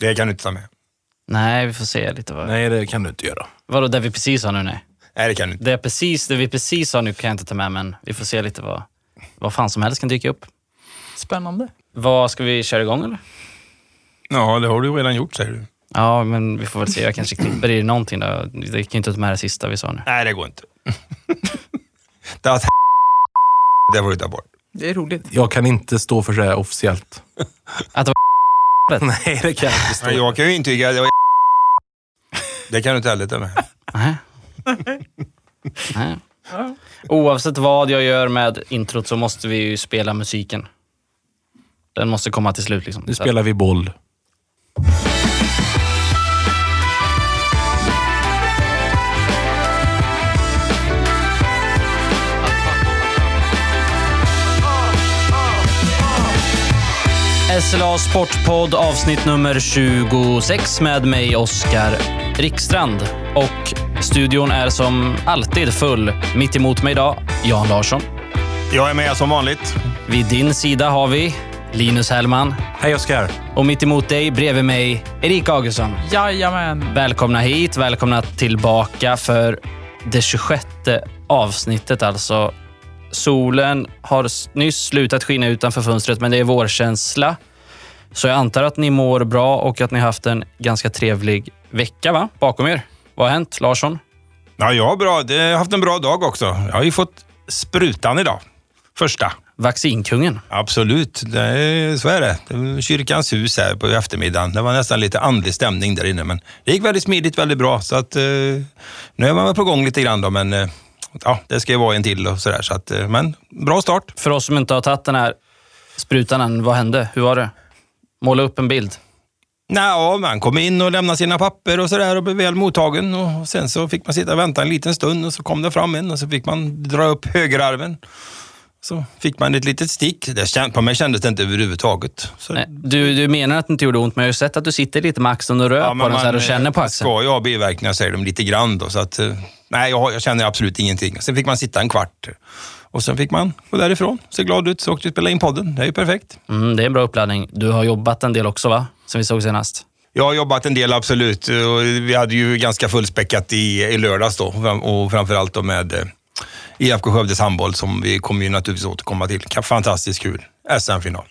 Det kan du inte ta med. Nej, vi får se lite vad... Nej, det kan du inte göra. Vadå, det vi precis har nu? Nej. Nej, det kan du inte. Det, är precis, det vi precis har nu kan jag inte ta med, men vi får se lite vad, vad fan som helst kan dyka upp. Spännande. Vad Ska vi köra igång eller? Ja, det har du redan gjort säger du. Ja, men vi får väl se. Jag kanske klipper i någonting. Då. Det kan ju inte ta med det sista vi sa nu. Nej, det går inte. det, har det får du ta bort. Det är roligt. Jag kan inte stå för det officiellt. Att det Nej, det kan jag inte stå Men jag kan ju intyga att det var Det kan du inte heller ta med. Nej. Nej. Oavsett vad jag gör med introt så måste vi ju spela musiken. Den måste komma till slut. Liksom. Nu spelar vi boll. SLA Sportpodd avsnitt nummer 26 med mig Oskar Rikstrand. Och studion är som alltid full. Mitt emot mig idag, Jan Larsson. Jag är med som vanligt. Vid din sida har vi Linus Hellman. Hej Oskar. Och mitt emot dig, bredvid mig, Erik Augustsson. Jajamän. Välkomna hit, välkomna tillbaka för det 26 avsnittet alltså. Solen har nyss slutat skina utanför fönstret, men det är vårkänsla. Så jag antar att ni mår bra och att ni har haft en ganska trevlig vecka va? bakom er. Vad har hänt, Larsson? Ja, jag har, bra. Jag har haft en bra dag också. Jag har ju fått sprutan idag. Första. Vaccinkungen. Absolut, det är, så är det. det var kyrkans hus här på eftermiddagen. Det var nästan lite andlig stämning där inne, men det gick väldigt smidigt, väldigt bra. Så att, eh, nu är man väl på gång lite grann då, men eh, ja, det ska ju vara en till och sådär. Så att, eh, men bra start. För oss som inte har tagit den här sprutan än, vad hände? Hur var det? Måla upp en bild. Nej, man kom in och lämnade sina papper och sådär och blev väl mottagen. Och sen så fick man sitta och vänta en liten stund och så kom det fram en och så fick man dra upp högerarmen. Så fick man ett litet stick. Det känd, på mig kändes det inte överhuvudtaget. Så, Nej, Du, du menar att det inte gjorde ont, men jag har ju sett att du sitter lite med axeln och rör Ja, på den så här och man, känner på eh, axeln. Ska jag ha biverkningar säger de lite grann då. Så att, eh, nej, jag, jag känner absolut ingenting. Sen fick man sitta en kvart. Och sen fick man gå därifrån. Se glad ut, så åkte vi spela in podden. Det är ju perfekt. Mm, det är en bra uppladdning. Du har jobbat en del också, va? Som vi såg senast. Jag har jobbat en del, absolut. Vi hade ju ganska fullspäckat i, i lördags då. Och framförallt då med eh, IFK Skövdes handboll som vi kommer ju naturligtvis återkomma till. Fantastiskt kul. SM-final.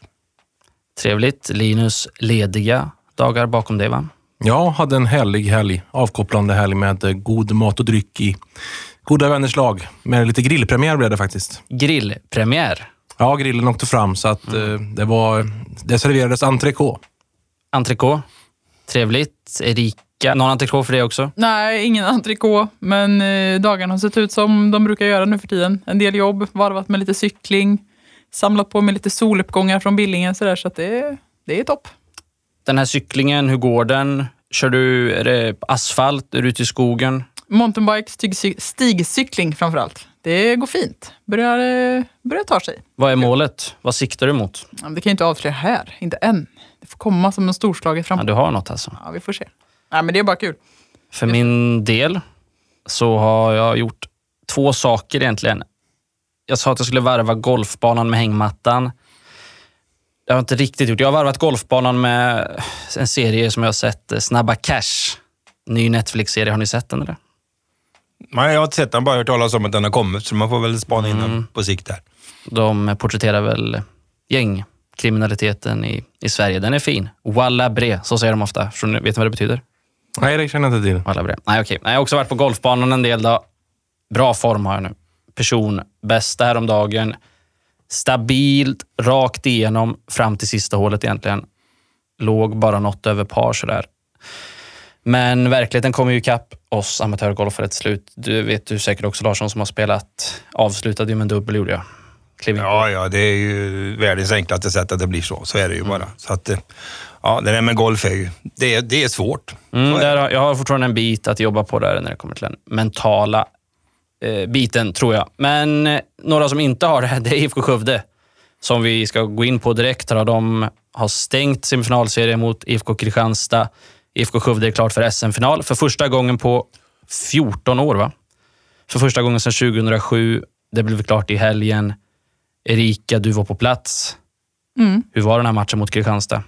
Trevligt. Linus, lediga dagar bakom dig, va? Jag hade en härlig helg. Avkopplande helg med eh, god mat och dryck i goda vänners lag. Med lite grillpremiär blev det faktiskt. Grillpremiär. Ja, grillen åkte fram så att eh, det var... Det serverades entrecote. Entrecote. Trevligt. Erika, någon entrecote för dig också? Nej, ingen entrecote, men eh, dagarna har sett ut som de brukar göra nu för tiden. En del jobb, varvat med lite cykling, samlat på med lite soluppgångar från Billingen så, där, så att det, det är topp. Den här cyklingen, hur går den? Kör du, är det asfalt? Är du ute i skogen? Mountainbike, stig, stigcykling framför allt. Det går fint. Börjar, eh, börjar ta sig. Vad är målet? Vad siktar du mot? Ja, Det kan jag inte avslöja här, inte än. Det får komma som en storslaget Ja, fram. du har något alltså. Ja, vi får se. Nej, men det är bara kul. För min del så har jag gjort två saker egentligen. Jag sa att jag skulle varva golfbanan med hängmattan. Jag har inte riktigt gjort. Jag har varvat golfbanan med en serie som jag har sett, eh, Snabba Cash. Ny Netflix-serie. Har ni sett den eller? Nej, jag har inte sett den, bara hört talas om att den har kommit. Så man får väl spana in Mm. den på sikt där. De porträtterar väl gängkriminaliteten i, i Sverige. Den är fin. Walla bre, så säger de ofta. Ni- Vet ni vad det betyder? Nej, det känner jag inte till. Walla bre. Nej, okej. Nej, Jag har också varit på golfbanan en del. Då. Bra form har jag nu. Person, bästa häromdagen. Stabilt, rakt igenom fram till sista hålet egentligen. Låg bara något över par sådär. Men verkligheten kommer ju ikapp oss amatörgolfare till slut. Du vet du säkert också Larsson som har spelat. Avslutade ju med en dubbel gjorde jag. In Ja, ja, det är ju världens enklaste sätt att det blir så. Så är det ju bara. Så att, eh, ja, det där med golf är ju, det är, det är svårt. Mm, är där har, jag har fortfarande en bit att jobba på där när det kommer till den mentala eh, biten, tror jag. Men eh, några som inte har det, det är IFK Skövde. Som vi ska gå in på direkt. Här. De har stängt semifinalserien mot IFK Kristianstad. IFK Skövde är klart för SM-final för första gången på 14 år. va? För första gången sedan 2007. Det blev klart i helgen. Erika, du var på plats. Mm. Hur var den här matchen mot Kristianstad?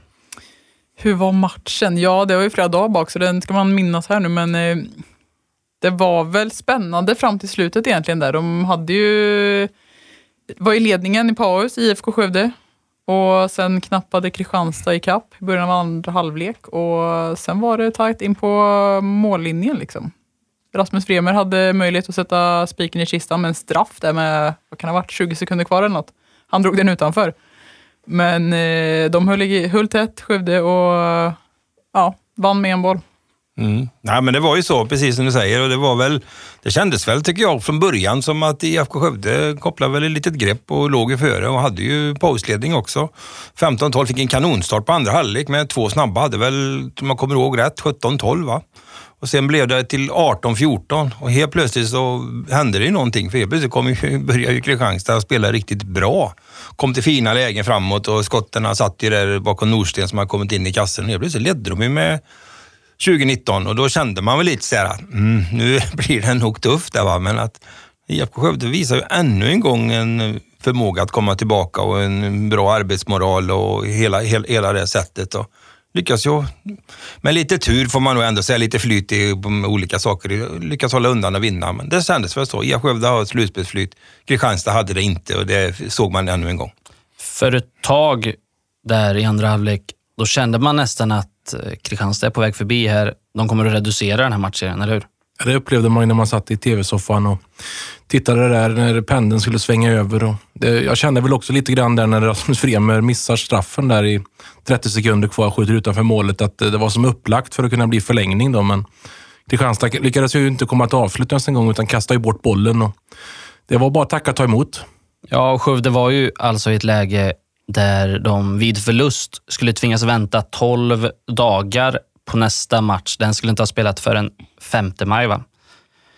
Hur var matchen? Ja, det var ju flera dagar bak, så den ska man minnas här nu, men eh, det var väl spännande fram till slutet egentligen där. De hade ju, var i ledningen i paus, IFK Skövde. Och sen knappade Kristianstad i kapp i början av andra halvlek och sen var det tajt in på mållinjen. Liksom. Rasmus Fremer hade möjlighet att sätta spiken i kistan med en straff där med, vad kan det ha varit, 20 sekunder kvar eller något. Han drog den utanför. Men eh, de höll, höll tätt, Skövde, och ja, vann med en boll. Mm. Nej, men det var ju så, precis som du säger. Och det, var väl, det kändes väl, tycker jag, från början som att IFK Skövde kopplade väl ett litet grepp och låg ju före och hade ju pausledning också. 15-12 fick en kanonstart på andra halvlek med två snabba. Hade väl, om man kommer ihåg rätt, 17-12 va? Och sen blev det till 18-14 och helt plötsligt så hände det ju någonting. För helt plötsligt kom ju, började ju Kristianstad spela riktigt bra. Kom till fina lägen framåt och skotten satt ju där bakom Norsten som hade kommit in i kassen. Helt plötsligt ledde de ju med 2019 och då kände man väl lite så här att mm, nu blir det nog tufft där va, men att IFK Skövde visar ju ännu en gång en förmåga att komma tillbaka och en bra arbetsmoral och hela, hela, hela det sättet. Och lyckas ju, med lite tur får man nog ändå säga, lite flyt i olika saker, lyckas hålla undan och vinna. Men det kändes väl så. Ia Skövde har ett slutspelsflyt, Kristianstad hade det inte och det såg man ännu en gång. För ett tag där i andra halvlek, då kände man nästan att eh, Kristianstad är på väg förbi här. De kommer att reducera den här matchserien, eller hur? Det upplevde man när man satt i tv-soffan och tittade där när pendeln skulle svänga över. Och det, jag kände väl också lite grann där när Rasmus Fremer missar straffen där i 30 sekunder kvar, skjuter utanför målet, att det var som upplagt för att kunna bli förlängning. Då, men Kristianstad lyckades ju inte komma till avslut ens en gång, utan kastade ju bort bollen. Och det var bara att tacka och ta emot. Ja, och Skövde var ju alltså i ett läge där de vid förlust skulle tvingas vänta 12 dagar på nästa match. Den skulle inte ha spelat förrän 5 maj, va?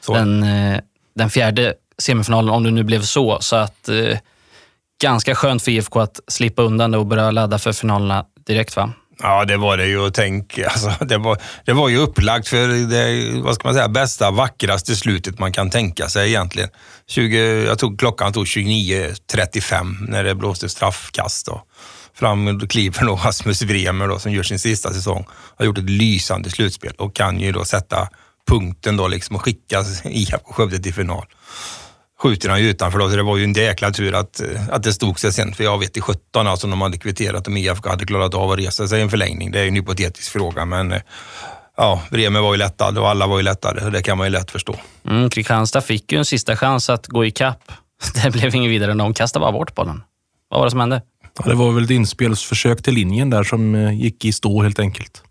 Så. Den, eh, den fjärde semifinalen, om det nu blev så. Så att eh, ganska skönt för IFK att slippa undan det och börja ladda för finalerna direkt, va? Ja, det var det ju. Tänk, alltså, det, var, det var ju upplagt för det vad ska man säga, bästa, vackraste slutet man kan tänka sig egentligen. 20, jag tog, klockan tog 29.35 när det blåste straffkast. Då. Fram kliver då Rasmus Bremer då, som gör sin sista säsong. Har gjort ett lysande slutspel och kan ju då sätta punkten då liksom och skicka IFK Skövde till final skjuter han ju utanför då, så det var ju en jäkla tur att, eh, att det stod sig sen. För jag vet i 17 alltså de hade kvitterat om IFK hade klarat av att resa sig i en förlängning. Det är ju en hypotetisk fråga, men eh, ja, Bremer var ju lättad och alla var ju lättade. och Det kan man ju lätt förstå. Mm, Kristianstad fick ju en sista chans att gå i kapp. Det blev inget vidare. De kastade bara bort bollen. Vad var det som hände? Ja, det var väl ett inspelsförsök till linjen där som eh, gick i stå helt enkelt.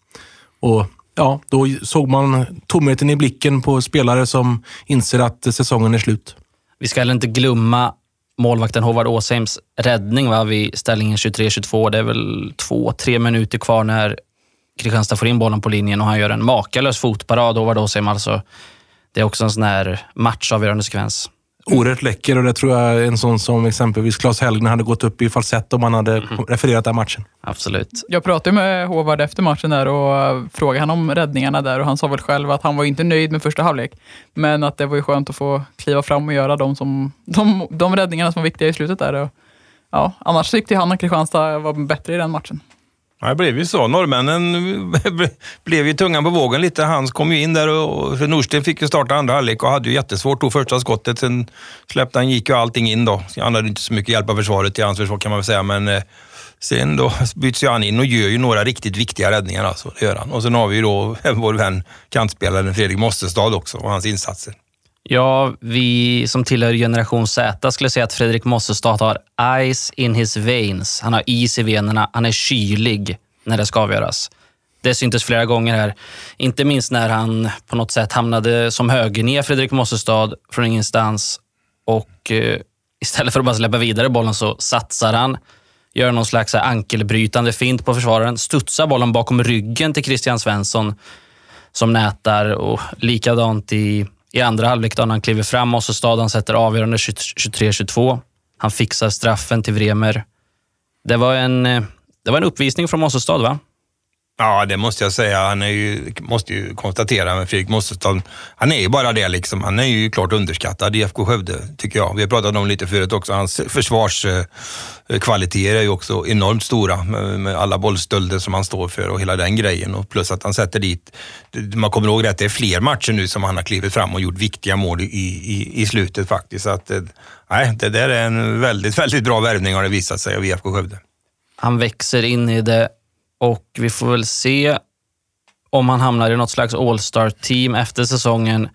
Och ja, Då såg man tomheten i blicken på spelare som inser att säsongen är slut. Vi ska heller inte glömma målvakten Håvard Åsheims räddning va, vid ställningen 23-22. Det är väl två, tre minuter kvar när Kristianstad får in bollen på linjen och han gör en makalös fotparad. Håvard Åsheim alltså. Det är också en sån här matchavgörande sekvens. Oerhört läcker och det tror jag är en sån som exempelvis Claes Hellgren hade gått upp i falsett om han hade refererat den matchen. Absolut. Jag pratade med Håvard efter matchen där och frågade han om räddningarna där och han sa väl själv att han var inte nöjd med första halvlek. Men att det var ju skönt att få kliva fram och göra de, som, de, de räddningarna som var viktiga i slutet där. Och, ja, annars tyckte han att Kristianstad var bättre i den matchen. Ja, det blev ju så. Norrmännen blev ju tungan på vågen lite. Hans kom ju in där och Norsten fick ju starta andra halvlek och hade ju jättesvårt Tog första skottet. Sen släppte han, gick ju allting in då. Han hade inte så mycket hjälp av försvaret i hans försvar kan man väl säga, men eh, sen då byts ju han in och gör ju några riktigt viktiga räddningar alltså. Det gör han. Och sen har vi ju då vår vän kantspelaren Fredrik Mossestad också och hans insatser. Ja, vi som tillhör generation Z skulle säga att Fredrik Mossestad har ice in his veins. Han har is i venerna. Han är kylig när det ska avgöras. Det syntes flera gånger här. Inte minst när han på något sätt hamnade som högernia, Fredrik Mossestad, från ingenstans. Och eh, istället för att bara släppa vidare bollen så satsar han. Gör någon slags ankelbrytande fint på försvararen. Studsar bollen bakom ryggen till Christian Svensson som nätar. Och likadant i i andra halvlek då när han kliver fram och staden sätter avgörande 23-22. Han fixar straffen till Vremer. Det var en, eh, det var en uppvisning från Mossestad, va? Ja, det måste jag säga. Han är ju, måste ju konstatera med Fredrik Mossestad, Han är ju bara det liksom. Han är ju klart underskattad i FK Skövde, tycker jag. Vi har pratat om lite förut också. Hans försvarskvaliteter eh, är ju också enormt stora med, med alla bollstölder som han står för och hela den grejen. Och plus att han sätter dit, man kommer ihåg att det är fler matcher nu som han har klivit fram och gjort viktiga mål i, i, i slutet faktiskt. Så att, eh, nej, det där är en väldigt, väldigt bra värvning har det visat sig av IFK Skövde. Han växer in i det och vi får väl se om han hamnar i något slags All-star-team efter säsongen.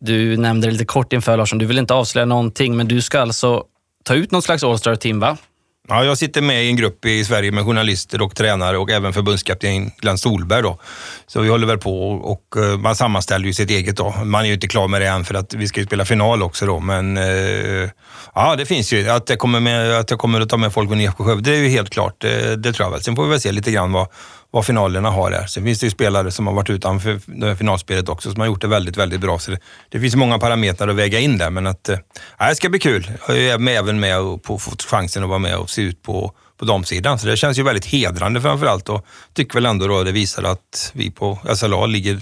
Du nämnde det lite kort inför Larsson, du vill inte avslöja någonting, men du ska alltså ta ut något slags All-star-team, va? Ja, jag sitter med i en grupp i Sverige med journalister och tränare och även förbundskapten Glenn Solberg. Då. Så vi håller väl på och, och, eh, man sammanställer ju sitt eget. Då. Man är ju inte klar med det än för att vi ska ju spela final också. Då. Men eh, ja, det finns ju. Att jag kommer, med, att jag kommer att ta med folk från IFK Skövde, det är ju helt klart. Det, det tror jag väl. Sen får vi väl se lite grann vad, vad finalerna har där. Sen finns det ju spelare som har varit utanför det här finalspelet också, som har gjort det väldigt, väldigt bra. Så det, det finns många parametrar att väga in där, men att, äh, det ska bli kul. Jag är även med och på, fått chansen att vara med och se ut på, på de sidan. Så det känns ju väldigt hedrande framför allt och tycker väl ändå då det visar att vi på SLA ligger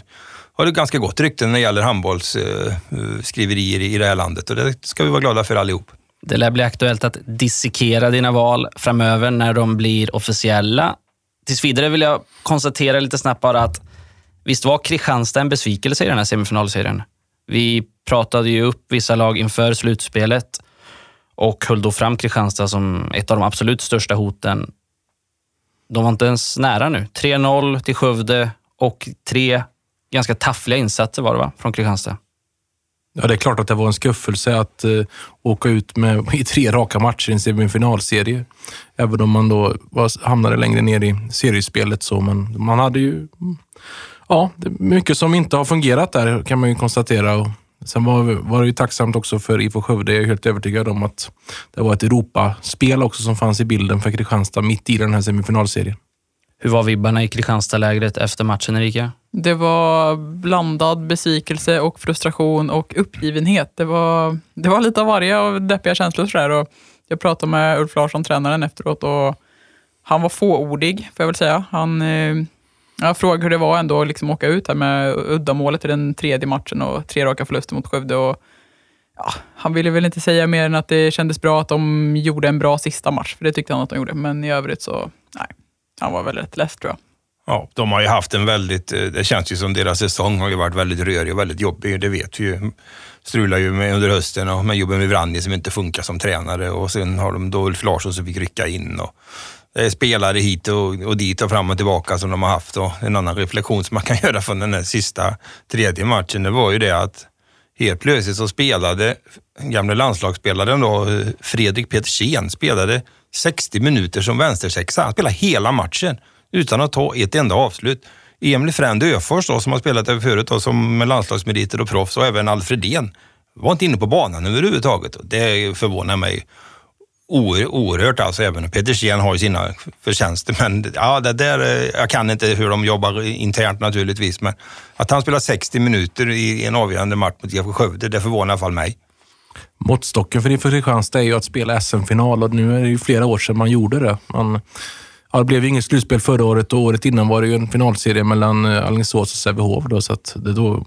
har ett ganska gott rykte när det gäller handbollsskriverier eh, eh, i det här landet och det ska vi vara glada för allihop. Det lär bli aktuellt att dissekera dina val framöver när de blir officiella tills vidare vill jag konstatera lite snabbt bara att visst var Kristianstad en besvikelse i den här semifinalserien? Vi pratade ju upp vissa lag inför slutspelet och höll då fram Kristianstad som ett av de absolut största hoten. De var inte ens nära nu. 3-0 till Skövde och tre ganska taffliga insatser var det va, från Kristianstad. Ja, det är klart att det var en skuffelse att uh, åka ut med, i tre raka matcher i en semifinalserie. Även om man då var, hamnade längre ner i seriespelet. Så, men man hade ju... Ja, det är mycket som inte har fungerat där kan man ju konstatera. Och sen var, var det ju tacksamt också för IFK Skövde. Jag är helt övertygad om att det var ett Europaspel också som fanns i bilden för Kristianstad mitt i den här semifinalserien. Hur var vibbarna i Kristianstad-lägret efter matchen, Erika? Det var blandad besvikelse och frustration och uppgivenhet. Det var, det var lite av varje av deppiga känslor. Sådär. Och jag pratade med Ulf Larsson, tränaren, efteråt och han var fåordig, får jag väl säga. Han, eh, jag frågade hur det var ändå att liksom åka ut här med uddamålet i den tredje matchen och tre raka förluster mot Skövde. Och, ja, han ville väl inte säga mer än att det kändes bra att de gjorde en bra sista match, för det tyckte han att de gjorde. Men i övrigt så, nej, han var väl rätt less tror jag. Ja, de har ju haft en väldigt, eh, det känns ju som deras säsong har ju varit väldigt rörig och väldigt jobbig, det vet vi ju. Strular ju med under hösten och med jobben med Vranje som inte funkar som tränare och sen har de då Ulf Larsson som fick rycka in. Och det är spelare hit och, och dit och fram och tillbaka som de har haft. Och en annan reflektion som man kan göra från den här sista tredje matchen, det var ju det att helt plötsligt så spelade gamle landslagsspelaren då, eh, Fredrik Petersen, spelade 60 minuter som vänstersexa. Han spelade hela matchen utan att ta ett enda avslut. Emil Frend Öfors då, som har spelat där förut då, som med landslagsmeriter och proffs och även Alfredén var inte inne på banan överhuvudtaget. Det förvånar mig oerhört alltså. Även Petersen har ju sina förtjänster, men ja, det där, eh, jag kan inte hur de jobbar internt naturligtvis, men att han spelar 60 minuter i en avgörande match mot IFK Skövde, det förvånar i alla fall mig. Måttstocken för IFK Kristianstad är ju att spela SM-final och nu är det ju flera år sedan man gjorde det. Man, ja, det blev ju inget slutspel förra året och året innan var det ju en finalserie mellan eh, Alingsås och Sävehof. Då, så att det då,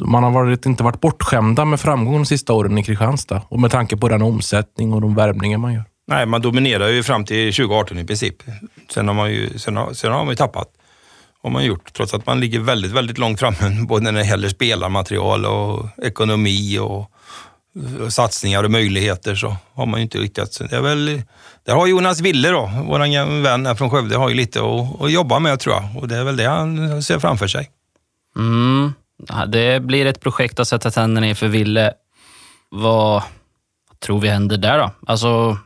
man har varit, inte varit bortskämda med framgång de sista åren i Kristianstad och med tanke på den omsättning och de värvningar man gör. Nej, man dominerar ju fram till 2018 i princip. Sen har man ju, sen har, sen har man ju tappat. Har man gjort, trots att man ligger väldigt, väldigt långt framme både när det gäller spelarmaterial och ekonomi och satsningar och möjligheter så har man ju inte lyckats. Det är väl, där har Jonas Wille då, vår vän här från Skövde, har ju lite att, att jobba med tror jag. Och det är väl det han ser framför sig. Mm. Det blir ett projekt att sätta tänderna i för Wille. Vad tror vi händer där då? Alltså,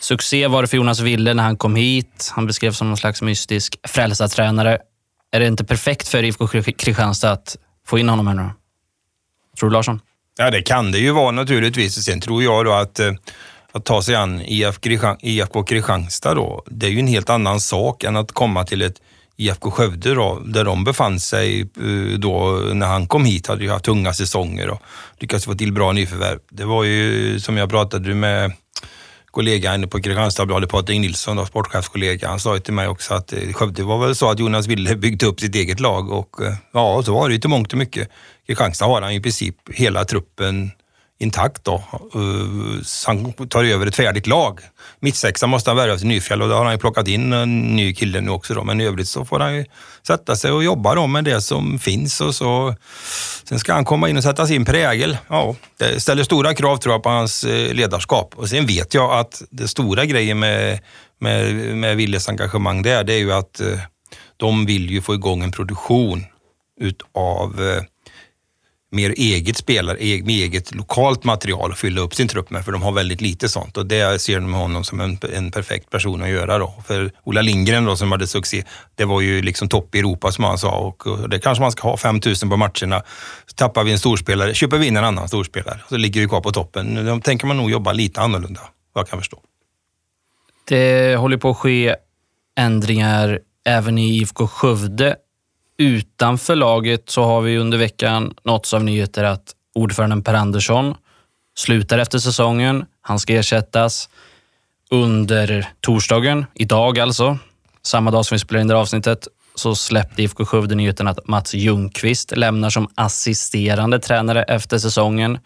succé var det för Jonas Wille när han kom hit. Han beskrevs som någon slags mystisk frälsartränare. Är det inte perfekt för IFK Kristianstad att få in honom här nu? Tror du Larsson? Ja, det kan det ju vara naturligtvis. Sen tror jag då att, eh, att ta sig an IFK Kristianstad då, det är ju en helt annan sak än att komma till ett IFK Skövde då, där de befann sig eh, då när han kom hit, hade ju haft tunga säsonger och lyckats få till bra nyförvärv. Det var ju som jag pratade med kollega inne på Kristianstadsbladet, Patrik Nilsson, då, sportchefskollega, han sa ju till mig också att eh, Skövde var väl så att Jonas Wille byggde upp sitt eget lag och eh, ja, så var det ju till mångt och mycket. Kristianstad har han i princip hela truppen intakt då. Så han tar över ett färdigt lag. Mittsexa måste han värva till Nyfjäll och då har han ju plockat in en ny kille nu också. Då. Men i övrigt så får han ju sätta sig och jobba då med det som finns och så. Sen ska han komma in och sätta sin prägel. Ja, det ställer stora krav tror jag på hans eh, ledarskap. Och sen vet jag att det stora grejen med, med, med Willes engagemang där, det är ju att eh, de vill ju få igång en produktion utav eh, mer eget spelare, med eget lokalt material att fylla upp sin trupp med, för de har väldigt lite sånt och det ser de honom som en, en perfekt person att göra då. För Ola Lindgren då som hade succé, det var ju liksom topp i Europa som han sa och, och det kanske man ska ha, 5000 på matcherna. Så tappar vi en storspelare, köper vi in en annan storspelare, så ligger vi kvar på toppen. Då tänker man nog jobba lite annorlunda, vad jag kan förstå. Det håller på att ske ändringar även i IFK Skövde utanför laget så har vi under veckan nåtts av nyheter att ordföranden Per Andersson slutar efter säsongen. Han ska ersättas under torsdagen, idag alltså. Samma dag som vi spelar in det här avsnittet så släppte IFK Skövde nyheten att Mats Ljungqvist lämnar som assisterande tränare efter säsongen.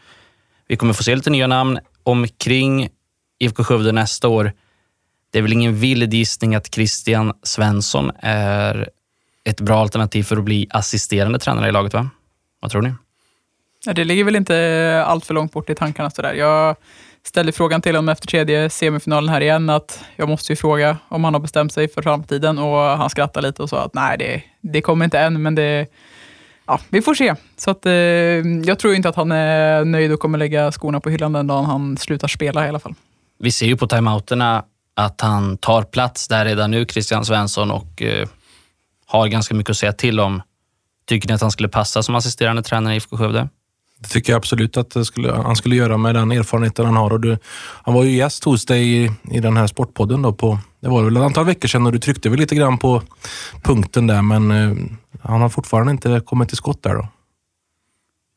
Vi kommer få se lite nya namn omkring IFK Skövde nästa år. Det är väl ingen vild gissning att Christian Svensson är ett bra alternativ för att bli assisterande tränare i laget, va? Vad tror ni? Ja, det ligger väl inte allt för långt bort i tankarna. Sådär. Jag ställde frågan till honom efter tredje semifinalen här igen, att jag måste ju fråga om han har bestämt sig för framtiden och han skrattade lite och sa att nej, det, det kommer inte än, men det, ja, vi får se. Så att, eh, jag tror inte att han är nöjd och kommer lägga skorna på hyllan den dagen han slutar spela i alla fall. Vi ser ju på timeouterna att han tar plats där redan nu, Christian Svensson, och eh, har ganska mycket att säga till om. Tycker ni att han skulle passa som assisterande tränare i IFK Skövde? Det tycker jag absolut att skulle, han skulle göra med den erfarenheten han har. Och du, han var ju gäst hos dig i, i den här sportpodden då på, det var väl ett antal veckor sedan och du tryckte väl lite grann på punkten där, men eh, han har fortfarande inte kommit till skott där då.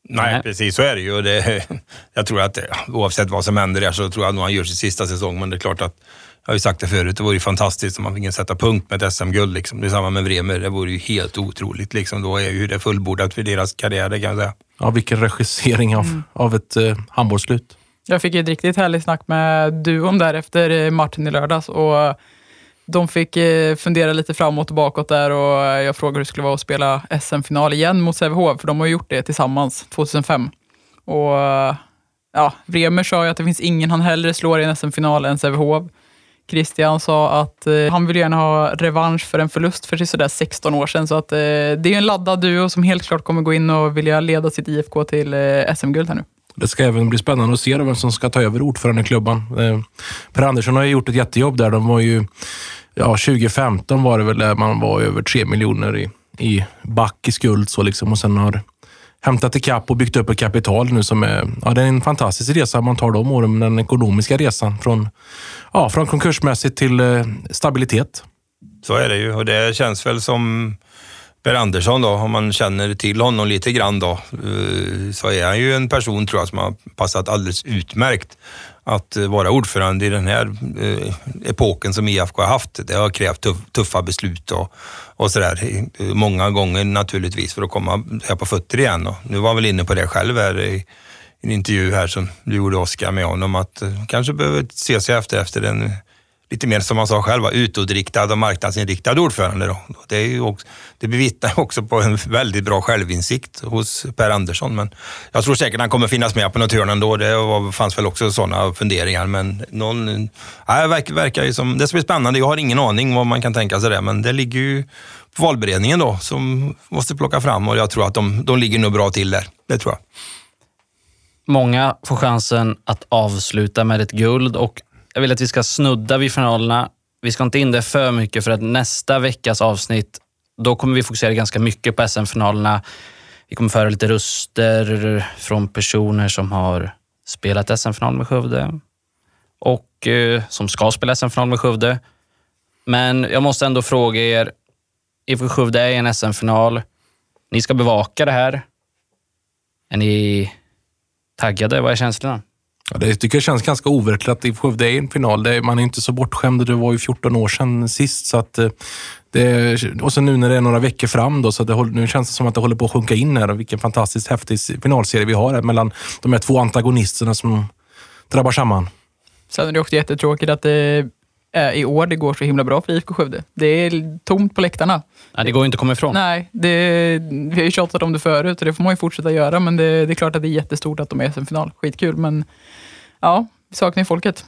Nej, Nej. precis så är det ju. Det, jag tror att oavsett vad som händer där så tror jag nog han gör sin sista säsong, men det är klart att jag har ju sagt det förut, det vore ju fantastiskt om man fick sätta punkt med ett SM-guld. Liksom. Det är samma med Bremer, det vore ju helt otroligt. Liksom. Då är ju det fullbordat för deras karriär, det kan jag säga. Ja, vilken regissering av, av ett eh, handbollsslut. Jag fick ett riktigt härligt snack med duon där efter eh, matchen i lördags. Och de fick eh, fundera lite framåt och bakåt där och jag frågade hur det skulle vara att spela SM-final igen mot Sävehof, för de har gjort det tillsammans 2005. Och ja, Bremer sa ju att det finns ingen han hellre slår i en SM-final än Sävehof. Christian sa att eh, han vill gärna ha revansch för en förlust för typ sådär 16 år sedan. Så att, eh, det är en laddad duo som helt klart kommer gå in och vilja leda sitt IFK till eh, SM-guld här nu. Det ska även bli spännande att se vem som ska ta över ordförandeklubban. Eh, Per Andersson har ju gjort ett jättejobb där. De var ju, ja, 2015 var det väl där man var över 3 miljoner i, i back i skuld så liksom, och sen har hämtat ikapp och byggt upp ett kapital nu som är, ja, det är en fantastisk resa man tar de åren, den ekonomiska resan från, ja, från konkursmässigt till eh, stabilitet. Så är det ju och det känns väl som Per Andersson då, om man känner till honom lite grann då, eh, så är han ju en person tror jag som har passat alldeles utmärkt att eh, vara ordförande i den här eh, epoken som IFK har haft. Det har krävt tuff, tuffa beslut och, och sådär. Eh, många gånger naturligtvis för att komma här på fötter igen. Och nu var han väl inne på det själv här i en intervju här som du gjorde Oskar med honom att eh, kanske behöver se sig efter efter en lite mer som han sa själv, utåtriktad och marknadsinriktad ordförande. Då. Det, är ju också, det bevittnar också på en väldigt bra självinsikt hos Per Andersson. Men jag tror säkert han kommer finnas med på något hörn ändå. Det var, fanns väl också sådana funderingar. Men någon, nej, det verkar, verkar ju som, det ska bli spännande. Jag har ingen aning vad man kan tänka sig det, men det ligger ju på valberedningen då som måste plocka fram och jag tror att de, de ligger nog bra till där. Det tror jag. Många får chansen att avsluta med ett guld och jag vill att vi ska snudda vid finalerna. Vi ska inte in det för mycket för att nästa veckas avsnitt, då kommer vi fokusera ganska mycket på SM-finalerna. Vi kommer föra lite röster från personer som har spelat SM-final med Skövde och eh, som ska spela SM-final med Skövde. Men jag måste ändå fråga er, IFK Skövde är i en SM-final. Ni ska bevaka det här. Är ni taggade? Vad är känslorna? Ja, det tycker jag känns ganska overkligt att Skövde är i en final. Det, man är inte så bortskämd. Det var ju 14 år sedan sist. Så att, eh, det, och så nu när det är några veckor fram då, så det, nu känns det som att det håller på att sjunka in här. Och vilken fantastiskt häftig finalserie vi har här mellan de här två antagonisterna som drabbar samman. Sen är det också jättetråkigt att det i år det går så himla bra för IFK Skövde. Det är tomt på läktarna. Nej, det går ju inte att komma ifrån. Nej, det, vi har ju tjatat om det förut och det får man ju fortsätta göra, men det, det är klart att det är jättestort att de är i SM-final. Skitkul, men ja, vi saknar ju folket.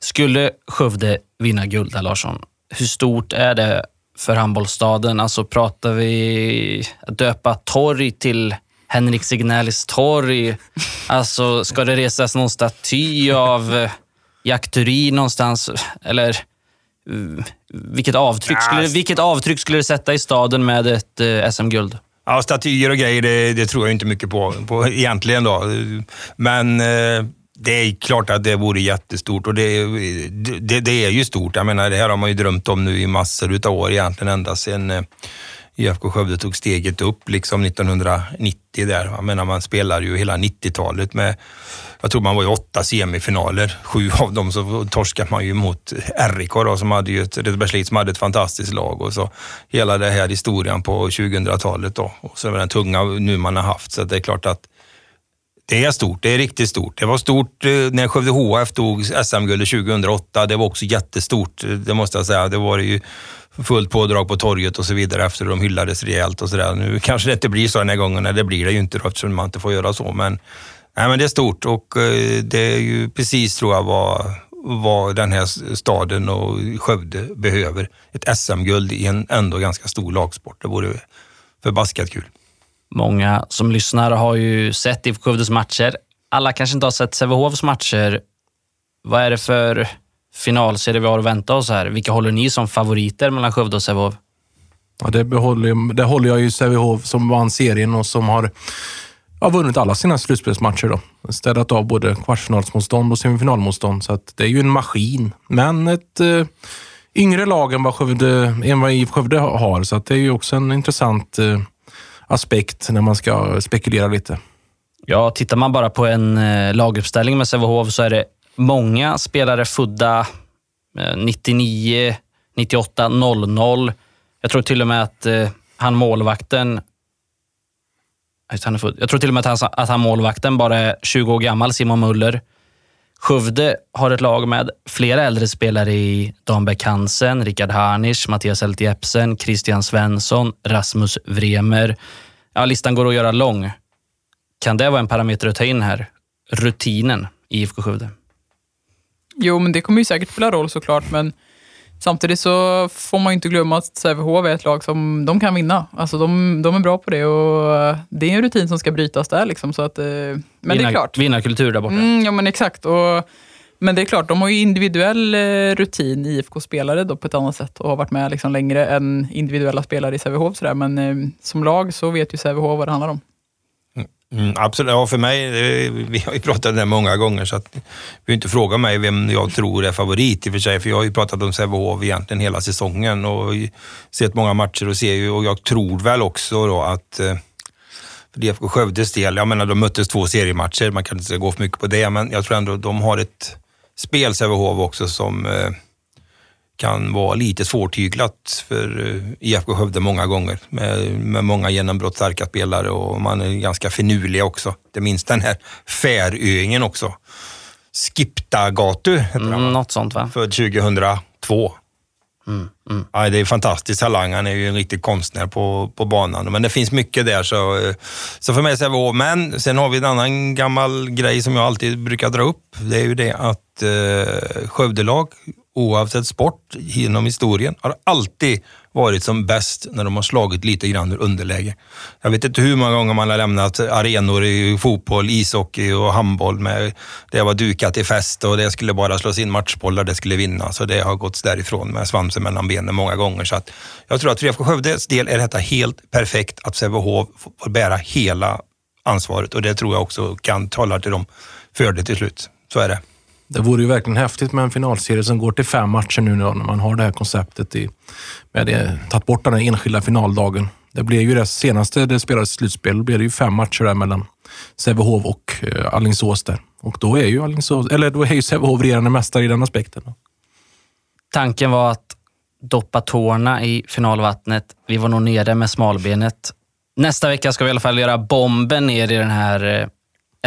Skulle Skövde vinna guld, där, Larsson, hur stort är det för handbollsstaden? Alltså pratar vi att döpa torg till Henrik Signellis torg? Alltså, ska det resas någon staty av eh, Jack Turin någonstans? Eller eh, vilket avtryck, skulle, vilket avtryck skulle det sätta i staden med ett eh, SM-guld? Ja, statyer och grejer, det, det, tror jag inte mycket på, på egentligen. Då. Men eh, det är klart att det vore jättestort och det, det, det, är ju stort. Jag menar, det här har man ju drömt om nu i massor av år egentligen, ända sedan IFK Skövde tog steget upp liksom 1990 där. Jag menar, man spelar ju hela 90-talet med, jag tror man var i åtta semifinaler. Sju av dem så torskade man ju mot RIK då, som hade ju ett, Redbergslid som hade ett fantastiskt lag och så hela den här historien på 2000-talet då. Och så den tunga nu man har haft. Så det är klart att det är stort, det är riktigt stort. Det var stort eh, när Skövde HF tog SM-guldet 2008. Det var också jättestort, eh, det måste jag säga. Det var ju fullt pådrag på torget och så vidare efter de hyllades rejält och sådär. Nu kanske det inte blir så den här gången, det blir det ju inte då, eftersom man inte får göra så. Men, nej, men det är stort och eh, det är ju precis, tror jag, vad, vad den här staden och Skövde behöver. Ett SM-guld i en ändå ganska stor lagsport. Det vore förbaskat kul. Många som lyssnar har ju sett IFK Skövdes matcher. Alla kanske inte har sett Sävehofs matcher. Vad är det för finalserie vi har att vänta oss här? Vilka håller ni som favoriter mellan Skövde och Sävehof? Ja, det, behåller, det håller jag ju Sävehof som vann serien och som har har vunnit alla sina slutspelsmatcher. Då. Städat av både kvartsfinalsmotstånd och semifinalmotstånd. Så det är ju en maskin. Men ett eh, yngre lag än vad, Skövde, än vad IF Skövde har. Så det är ju också en intressant eh, aspekt när man ska spekulera lite. Ja, tittar man bara på en eh, laguppställning med Sävehof så är det många spelare födda 99, 98, 00. Jag tror till och med att han målvakten jag tror till och med att han, att han målvakten bara är 20 år gammal, Simon Muller. Skövde har ett lag med flera äldre spelare i Dan Beck Hansen, Rickard Harnisch, Mattias Elt Jepsen, Christian Svensson, Rasmus Vremer. Ja, listan går att göra lång. Kan det vara en parameter att ta in här? Rutinen i IFK Skövde? Jo, men det kommer ju säkert spela roll såklart, men samtidigt så får man ju inte glömma att Sävehof är ett lag som de kan vinna. Alltså de, de är bra på det och det är en rutin som ska brytas där. Liksom, så att, eh, men Vinna, det är klart. Vinnarkultur där borta. Mm, ja, men exakt. Och, men det är klart, de har ju individuell eh, rutin, IFK-spelare, på ett annat sätt och har varit med liksom längre än individuella spelare i Sävehof. Men eh, som lag så vet ju Sävehof vad det handlar om. Mm, absolut, ja för mig, vi har ju pratat om det många gånger så att behöver inte fråga mig vem jag tror är favorit i och för sig, för jag har ju pratat om Sävehof egentligen hela säsongen och sett många matcher och ser ju, och jag tror väl också då att eh, för DFK Skövdes del, jag menar de möttes två seriematcher, man kan inte gå för mycket på det, men jag tror ändå de har ett spel Sävehof också som eh, kan vara lite svårtyglat för eh, IFK Skövde många gånger med, med många genombrottsstarka spelare och man är ganska finurlig också. Det minns den här Färöingen också. Skipta Gatu heter mm, han, Något sånt va? Född 2002. Mm, mm. Ja, det är fantastiskt talang. Han är ju en riktig konstnär på, på banan. Men det finns mycket där. Så, eh, så för mig så Men sen har vi en annan gammal grej som jag alltid brukar dra upp. Det är ju det att eh, Skövdelag oavsett sport genom historien, har alltid varit som bäst när de har slagit lite grann ur underläge. Jag vet inte hur många gånger man har lämnat arenor i fotboll, ishockey och handboll med det var dukat i fest och det skulle bara slås in matchbollar, det skulle vinna. Så det har gått därifrån med svansen mellan benen många gånger. Så att jag tror att för IFK Skövdes del är detta helt perfekt att Sävehof får bära hela ansvaret och det tror jag också kan tala till dem för det till slut. Så är det. Det vore ju verkligen häftigt med en finalserie som går till fem matcher nu när man har det här konceptet i, med det, tagit bort den här enskilda finaldagen. Det blev ju det senaste det spelades slutspel, då blev det ju fem matcher där mellan Sävehof och eh, Alingsås där. Och då är ju eller då är ju Sävehof regerande mästare i den aspekten. Tanken var att doppa tårna i finalvattnet. Vi var nog nere med smalbenet. Nästa vecka ska vi i alla fall göra bomben ner i den här eh,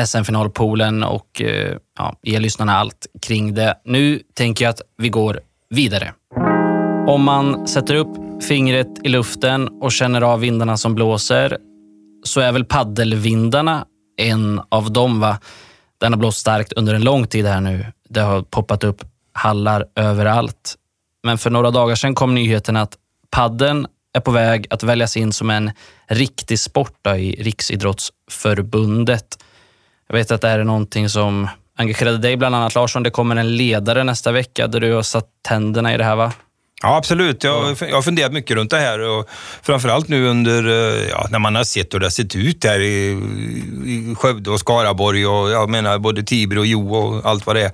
SM-finalpoolen och eh, ja, ge lyssnarna allt kring det. Nu tänker jag att vi går vidare. Om man sätter upp fingret i luften och känner av vindarna som blåser så är väl paddelvindarna en av dem. Va? Den har blåst starkt under en lång tid här nu. Det har poppat upp hallar överallt. Men för några dagar sedan kom nyheten att padden är på väg att väljas in som en riktig sport i Riksidrottsförbundet. Jag vet att det här är någonting som engagerade dig bland annat Larsson. Det kommer en ledare nästa vecka där du har satt tänderna i det här va? Ja, absolut. Jag, jag har funderat mycket runt det här och framförallt nu under, eh, ja, när man har sett hur det har sett ut här i, i Skövde och Skaraborg och jag menar både Tibro och Jo och allt vad det är.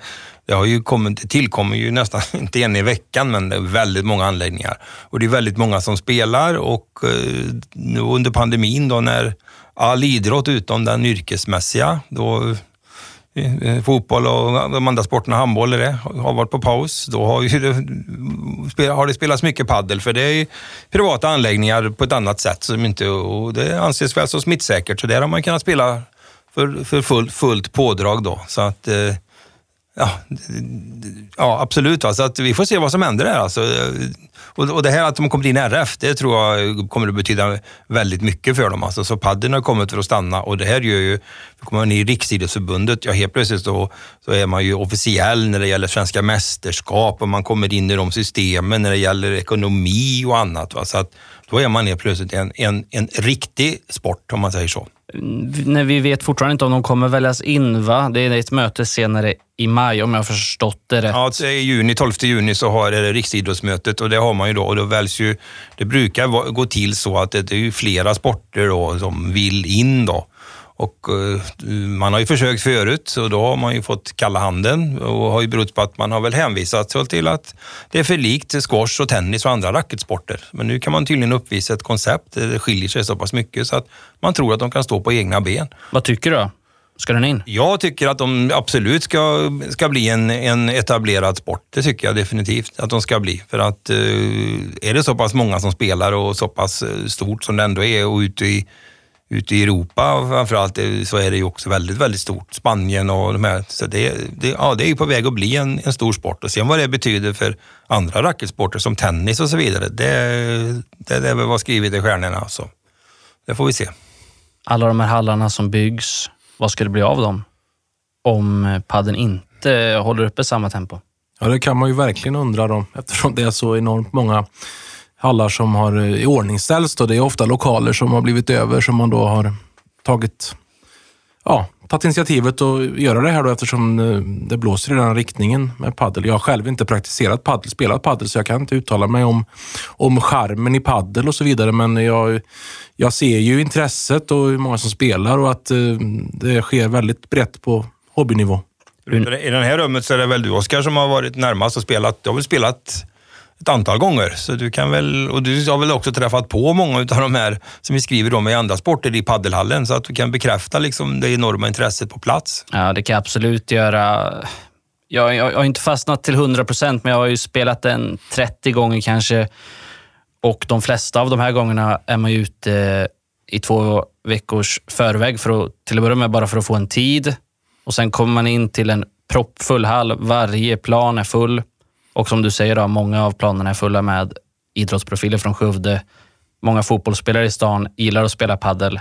Det har ju kommit, det tillkommer ju nästan, inte en i veckan, men det är väldigt många anläggningar. Och det är väldigt många som spelar och eh, nu under pandemin då när all idrott utom den yrkesmässiga, då eh, eh, fotboll och de andra sporterna, handboll är det, har varit på paus. Då har, ju det, har det spelats mycket paddel för det är privata anläggningar på ett annat sätt som inte, och det anses väl så smittsäkert. Så där har man kunnat spela för, för full, fullt pådrag då. Så att, eh, ja, ja, absolut. Va? Så att vi får se vad som händer där. Alltså. Och, och det här att de kommer in i RF, det tror jag kommer att betyda väldigt mycket för dem. Alltså. Så padden har kommit för att stanna och det här gör ju, kommer man in i Riksidrottsförbundet, ja helt plötsligt så, så är man ju officiell när det gäller svenska mästerskap och man kommer in i de systemen när det gäller ekonomi och annat. Va? Så att då är man helt plötsligt en, en, en riktig sport om man säger så. Mm, När vi vet fortfarande inte om de kommer väljas in, va? Det är ett möte senare i maj om jag har förstått det rätt. Ja, i juni, 12 juni så har det riksidrottsmötet och det har man ju då och då väljs ju, det brukar gå till så att det är flera sporter då som vill in då. Och uh, man har ju försökt förut och då har man ju fått kalla handen och har ju berott på att man har väl hänvisat till att det är för likt squash och tennis och andra racketsporter. Men nu kan man tydligen uppvisa ett koncept där det skiljer sig så pass mycket så att man tror att de kan stå på egna ben. Vad tycker du? Ska den in? Jag tycker att de absolut ska, ska bli en, en etablerad sport. Det tycker jag definitivt att de ska bli. För att uh, är det så pass många som spelar och så pass stort som det ändå är och ute i ute i Europa framförallt så är det ju också väldigt, väldigt stort. Spanien och de här. Så det, det, ja, det är ju på väg att bli en, en stor sport. Och sen vad det betyder för andra racketsporter som tennis och så vidare, det, det, det var skrivet i stjärnorna. Så det får vi se. Alla de här hallarna som byggs, vad ska det bli av dem? Om padden inte håller uppe samma tempo? Ja, det kan man ju verkligen undra om eftersom det är så enormt många hallar som har eh, iordningställts. Det är ofta lokaler som har blivit över som man då har tagit, ja, tagit initiativet att göra det här då eftersom eh, det blåser i den riktningen med paddel. Jag har själv inte praktiserat paddel, spelat paddel så jag kan inte uttala mig om, om charmen i paddel och så vidare. Men jag, jag ser ju intresset och hur många som spelar och att eh, det sker väldigt brett på hobbynivå. I det här rummet så är det väl du Oskar som har varit närmast och spelat. Du har väl spelat ett antal gånger. Så du kan väl, och du har väl också träffat på många av de här som vi skriver om i andra sporter i paddelhallen så att du kan bekräfta liksom det enorma intresset på plats. Ja, det kan jag absolut göra. Jag, jag, jag har inte fastnat till 100 procent, men jag har ju spelat den 30 gånger kanske. Och de flesta av de här gångerna är man ju ute eh, i två veckors förväg för att, till att börja med bara för att få en tid. Och sen kommer man in till en proppfull hall. Varje plan är full. Och som du säger, då, många av planerna är fulla med idrottsprofiler från Skövde. Många fotbollsspelare i stan gillar att spela paddel.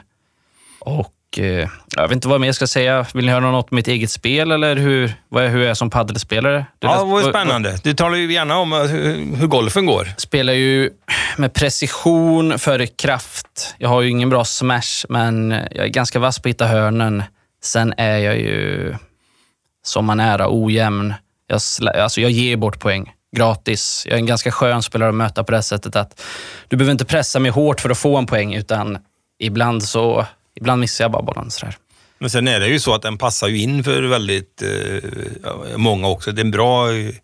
Och eh, jag vet inte vad mer jag ska säga. Vill ni höra något om mitt eget spel eller hur, vad är, hur jag är som paddelspelare? ja, det var spännande. Du talar ju gärna om hur, hur golfen går. Spelar ju med precision före kraft. Jag har ju ingen bra smash, men jag är ganska vass på att hitta hörnen. Sen är jag ju, som man är, ojämn. Jag, alltså jag ger bort poäng gratis. Jag är en ganska skön spelare att möta på det sättet att du behöver inte pressa mig hårt för att få en poäng, utan ibland så ibland missar jag bara bollen. Sådär. Men sen är det ju så att den passar ju in för väldigt eh, många också. Det är en bra eh,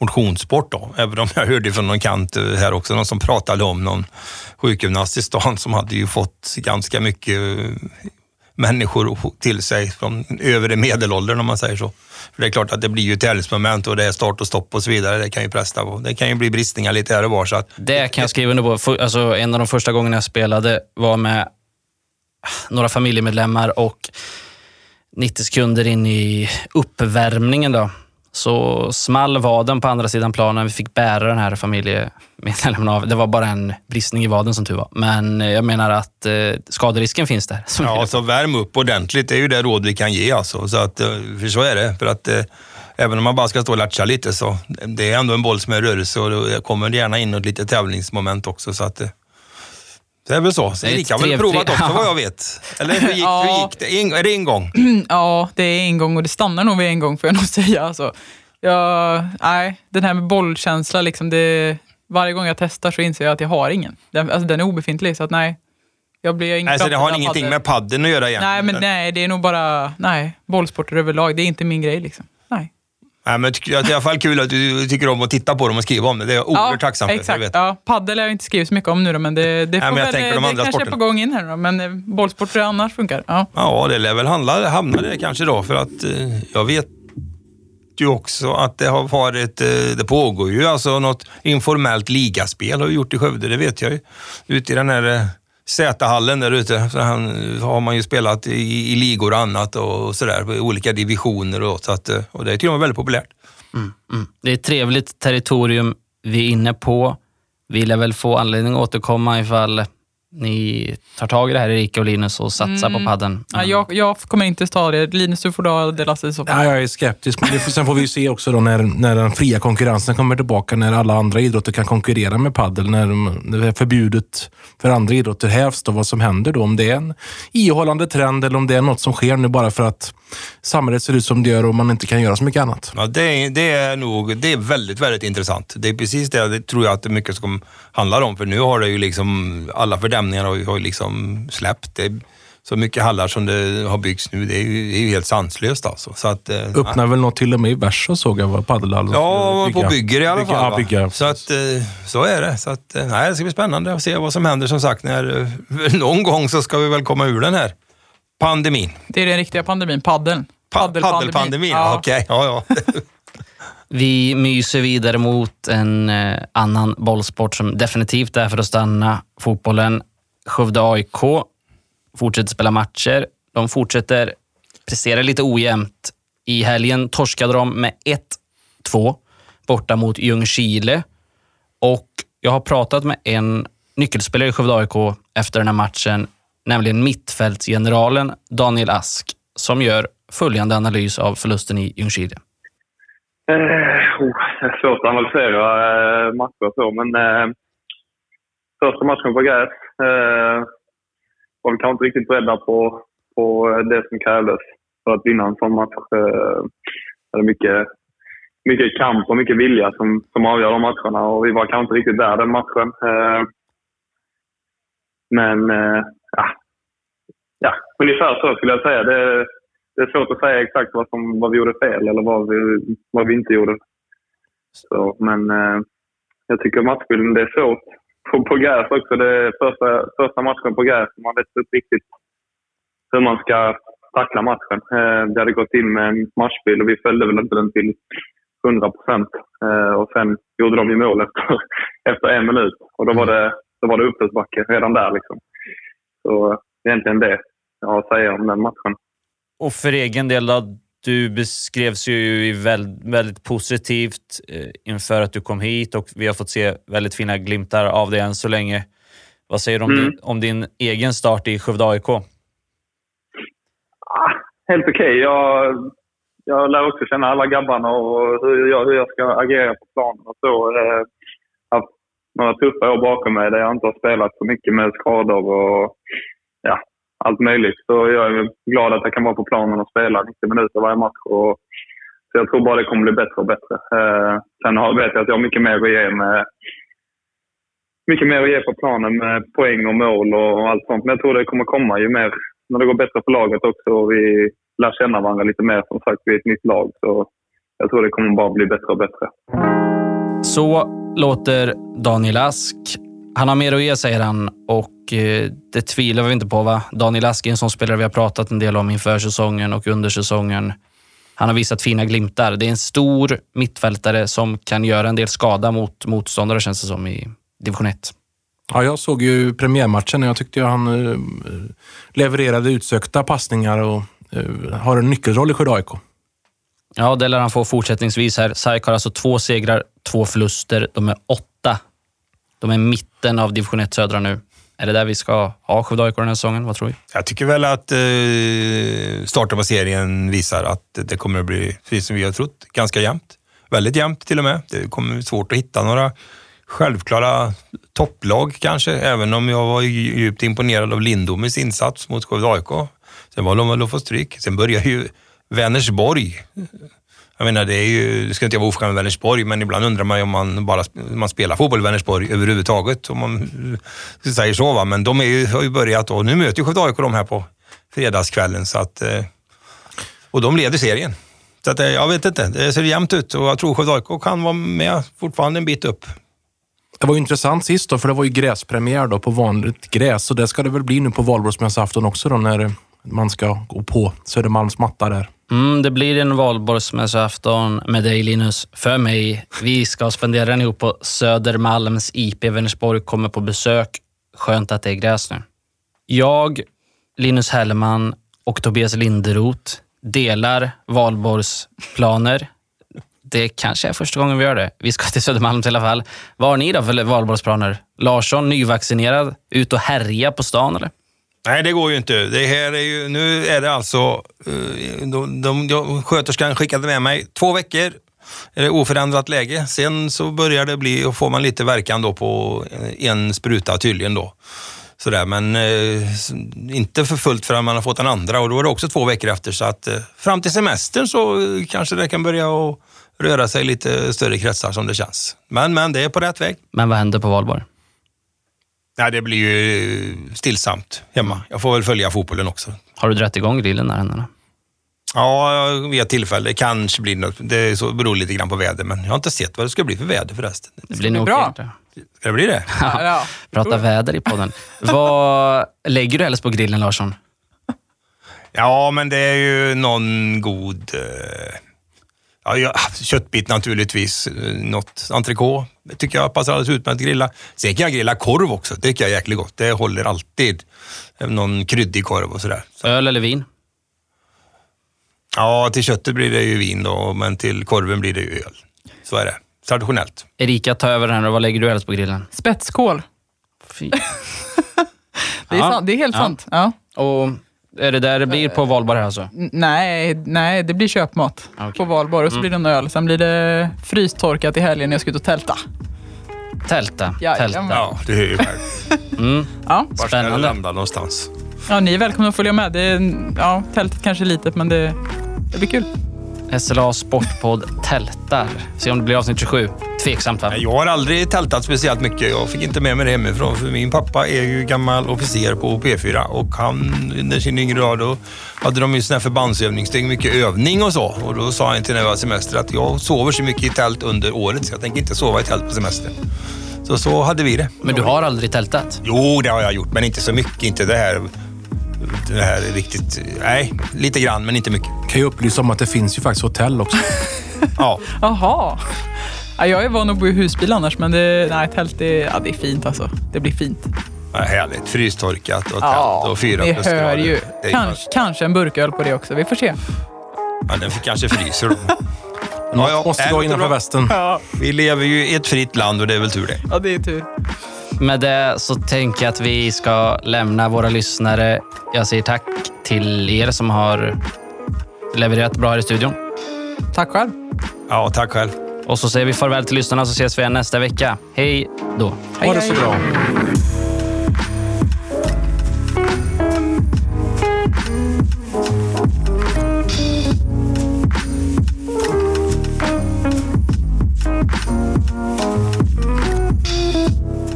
motionssport då. Även om jag hörde från någon kant eh, här också, någon som pratade om någon sjukgymnast i stan som hade ju fått ganska mycket eh, människor till sig från övre medelåldern om man säger så. För det är klart att det blir ju tävlingsmoment och det är start och stopp och så vidare. Det kan ju presta på. Det kan ju bli bristningar lite här och var. Så att, Det kan jag skriva under på. För- Alltså, en av de första gångerna jag spelade var med ah, några familjemedlemmar och 90 sekunder in i uppvärmningen då, så small vaden på andra sidan planen. Vi fick bära den här familjemedlemmen av. Det var bara en bristning i vaden som tur var. Men jag menar att eh, skaderisken finns där. Ja, så värm upp ordentligt. Det är ju det råd vi kan ge alltså. Så att, eh, för så är det. För att eh, även om man bara ska stå och latcha lite så det är ändå en boll som är i rörelse och det kommer gärna in ett litet tävlingsmoment också. Så att, eh, det är väl så. Så Erika har väl provat också vad jag vet. Eller hur gick, hur Ja. gick det? En, är det en gång? Ja, det är en gång och det stannar nog vid en gång får jag nog säga. Alltså, jag, nej, den här med bollkänsla, liksom det, varje gång jag testar så inser jag att jag har ingen. Den, alltså, den är obefintlig, så att nej. Jag blir ingen Nej, så det har ingenting padel. med padden att göra egentligen? Nej, men nej, det är nog bara nej, bollsporter överlag. Det är inte min grej. liksom. Nej. Nej, men det är i alla fall kul att du tycker om att titta på dem och skriva om det. Det är jag oerhört tacksam för. Jag Exakt. vet. Ja, paddel har jag inte skrivit så mycket om nu då, men det, det, får men jag väl, tänker de det andra kanske är på gång in här då, men eh, bollsporter annars funkar. Ja. Ja, det lär väl handla, hamna det kanske då, för att eh, jag vet ju också att det har varit, eh, det pågår ju alltså något informellt ligaspel har vi gjort i Skövde, det vet jag ju. Ute i den här eh, Z-hallen där ute, så han, har man ju spelat i, i ligor och annat och sådär, i olika divisioner och så att, eh, och det är till och med väldigt populärt. Mm. Det är ett trevligt territorium vi är inne på. Vi lär väl få anledning att återkomma ifall ni tar tag i det här, Erika och Linus, och satsar på padden. Ja, jag, jag kommer inte ta det. Linus, du får dra det lasset i så fall. Ja, jag är skeptisk, men det, får- sen får vi ju se också då när, när den fria konkurrensen kommer tillbaka, när alla andra idrotter kan konkurrera med paddel, när, när det är förbjudet för andra idrotter hävs, då vad som händer då, om det är en ihållande trend eller om det är något som sker nu bara för att samhället ser ut som det gör och man inte kan göra så mycket annat. Ja, det, är, det är nog det är väldigt, väldigt intressant. Det är precis det, det tror jag att det är mycket som handlar om. För nu har det ju liksom, alla fördämningar har ju, har ju liksom släppt. Det så mycket hallar som det har byggts nu, det är ju, det är ju helt sanslöst alltså. Så att, eh, Öppnar väl något till och med i Versa såg jag, var padelhallen Ja, skulle på bygger i alla bygga- fall. Ja, bygga. Så, att, eh, så är det. Så att, eh, nej, det ska bli spännande att se vad som händer. Som sagt, när, eh, någon gång så ska vi väl komma ur den här pandemin. Det är den riktiga pandemin, paddeln. Pa- Paddelpandemin. Ja. okej. Ja, ja. Vi myser vidare mot en eh, annan bollsport som definitivt är för att stanna. Fotbollen. Skövde AIK fortsätter spela matcher. De fortsätter prestera lite ojämnt. I helgen torskade de med 1-2 borta mot Ljungskile. Och jag har pratat med en nyckelspelare i Skövde AIK efter den här matchen, nämligen mittfältsgeneralen Daniel Ask, som gör följande analys av förlusten i Ljungskile. Eh, oh, det är svårt att analysera eh, matcher och så, men eh, första matchen på gräs eh, var vi kanske inte riktigt beredda på, på det som krävdes för att vinna en sån match. Eh, det är mycket, mycket kamp och mycket vilja som, som avgör de matcherna och vi var kanske inte riktigt där den matchen. Eh, men eh, ja, ja, ungefär så skulle jag säga. Det, det är svårt att säga exakt vad, som, vad vi gjorde fel eller vad vi, vad vi inte gjorde. Så, men eh, jag tycker matchbilden det är svårt. På, på gräs också. Det första, första matchen på gräs. Man vet inte riktigt hur man ska tackla matchen. Eh, vi hade gått in med en matchbild och vi följde väl inte den till 100 procent. Eh, och sen gjorde de ju mål efter, efter en minut. Och då var det, då var det uppförsbacke redan där. Liksom. Så eh, egentligen det jag har att säga om den matchen. Och för egen del då, du beskrevs ju väldigt, väldigt positivt eh, inför att du kom hit och vi har fått se väldigt fina glimtar av det än så länge. Vad säger du om, Mm. din, om din egen start i Skövde AIK? Ah, helt okej. Jag, jag lär också känna alla grabbarna och hur jag, hur jag ska agera på planen och så. Jag har haft några tuffa år bakom mig där jag inte har spelat så mycket med skador och allt möjligt. Så jag är glad att jag kan vara på planen och spela 90 minuter varje match. Och, så jag tror bara det kommer bli bättre och bättre. Eh, sen har, vet jag att jag har mycket mer att ge med mycket mer att ge på planen med poäng och mål och, och allt sånt. Men jag tror det kommer komma ju mer när det går bättre för laget också och vi lär känna varandra lite mer. Som sagt, vi är ett nytt lag. Så jag tror det kommer bara bli bättre och bättre. Så låter Daniel Ask. Han har mer att ge, säger han. Och eh, det tvivlar vi inte på. va? Daniel Ask är en sån spelare vi har pratat en del om inför säsongen och under säsongen. Han har visat fina glimtar. Det är en stor mittfältare som kan göra en del skada mot motståndare, känns det som, i division 1. Ja, jag såg ju premiärmatchen och jag tyckte han eh, levererade utsökta passningar och eh, har en nyckelroll i Skövde AIK. Ja, det lär han få fortsättningsvis här. SAIK har alltså två segrar, två förluster. De är åtta. De är mitten av division 1 södra nu. Är det där vi ska ha Skövde AIK den här säsongen? Vad tror vi? Jag tycker väl att eh, starten på serien visar att det kommer att bli, precis som vi har trott, ganska jämnt. Väldigt jämnt till och med. Det kommer bli svårt att hitta några självklara topplag kanske, även om jag var djupt imponerad av Lindomes insats mot Skövde AIK. Sen var de väl att få stryk. Sen börjar ju Vänersborg. Jag menar, det är ju, det ska inte jag vara oförskämd med Vänersborg, men ibland undrar man ju om man bara man spelar fotboll i Vänersborg överhuvudtaget, om man säger så. Va? Men de är ju, har ju börjat och nu möter ju Skövde AIK de här på fredagskvällen. Så att, eh, och de leder serien. Så att, eh, jag vet inte, det ser jämnt ut och jag tror Skövde AIK kan vara med fortfarande en bit upp. Det var ju intressant sist då, för det var ju gräspremiär då på vanligt gräs. Så det ska det väl bli nu på valborgsmässoafton också då, när man ska gå på Södermalms matta där. Mm, det blir en valborgsmässoafton med dig Linus, för mig. Vi ska spendera den ihop på Södermalms IP. Vänersborg kommer på besök. Skönt att det är gräs nu. Jag, Linus Hellman och Tobias Linderoth delar valborgsplaner. Det kanske är första gången vi gör det. Vi ska till Södermalm i alla fall. Vad har ni då för valborgsplaner? Larsson, nyvaccinerad, ut och härja på stan eller? Nej, det går ju inte. Det här är ju, nu är det alltså, eh, de, de, de, sköterskan skickade med mig två veckor är det oförändrat läge. Sen så börjar det bli, och får man lite verkan då på eh, en spruta tydligen då. Sådär, men eh, inte för fullt förrän man har fått den andra och då är det också två veckor efter. Så att eh, fram till semestern så eh, kanske det kan börja röra sig lite större kretsar som det känns. Men, men det är på rätt väg. Men vad händer på valborg? Ja, det blir ju stillsamt hemma. Jag får väl följa fotbollen också. Har du dragit igång grillen där än? Ja, vid ett tillfälle. Det kanske blir något. Det så, beror lite grann på väder, men jag har inte sett vad det ska bli för väder förresten. Det blir nog bra. okej. Ska det bli det? Ja, ja. Prata väder i podden. vad lägger du helst på grillen, Larsson? Ja, men det är ju någon god... Eh, ja, ja, köttbit naturligtvis. Eh, Något entrecote det tycker jag passar alldeles utmärkt att grilla. Sen kan jag grilla korv också. Det tycker jag är jäkligt gott. Det håller alltid. Någon kryddig korv och sådär. Öl eller vin? Ja, till köttet blir det ju vin då, men till korven blir det ju öl. Så är det. Traditionellt. Erika, ta över den här. Vad lägger du helst på grillen? Spetskål. Fy. Det är, Ja. sant, det är helt Ja. sant. Ja. Och är det där det blir på valborg här alltså? Nej, nej, det blir köpmat Okej. på valborg och så blir det en öl. Sen blir det frystorkat i helgen när jag ska ut och tälta. Tälta. Jajamän. Tälta. Ja, det är ju. Mm. Ja. Var ska det landa någonstans? ja, ni är välkomna att följa med. Det är, ja, tältet kanske är litet, men det, det blir kul. SLA Sportpodd tältar. Se om det blir avsnitt 27. Tveksamt va? Jag har aldrig tältat speciellt mycket. Jag fick inte med mig det hemifrån för min pappa är ju gammal officer på P4 och han under sin yngre dag då hade de ju sån här förbandsövning, det är mycket övning och så. Och då sa han till när jag var semester att jag sover så mycket i tält under året så jag tänker inte sova i tält på semester. Så så hade vi det. Men du har aldrig tältat? Jo, det har jag gjort, men inte så mycket. Inte det här, det här riktigt... Nej, lite grann, men inte mycket. Kan ju upplysa om att det finns ju faktiskt hotell också. Ja, Jaha. Ja, jag är van att bo i husbil annars, men det, nej, tält det, ja, det är fint alltså. Det blir fint. ja, härligt. Frystorkat och Ja, och fyra plusgrader. hör ju. Är Kanske, kanske en burköl på det också. Vi får se. Ja, den kanske fryser då. Något ja, måste gå men innanför västen. Ja, Vi lever ju i ett fritt land och det är väl tur det. ja det är tur. Med det så tänker jag att vi ska lämna våra lyssnare. Jag säger tack till er som har levererat bra här i studion. Tack själv. Ja, tack själv. Och så säger vi farväl till lyssnarna så ses vi igen nästa vecka. Hej då. Hej, Ha det så hej. bra.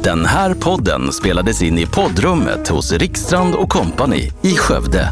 Den här podden spelades in i poddrummet hos Rikstrand och Company i Skövde.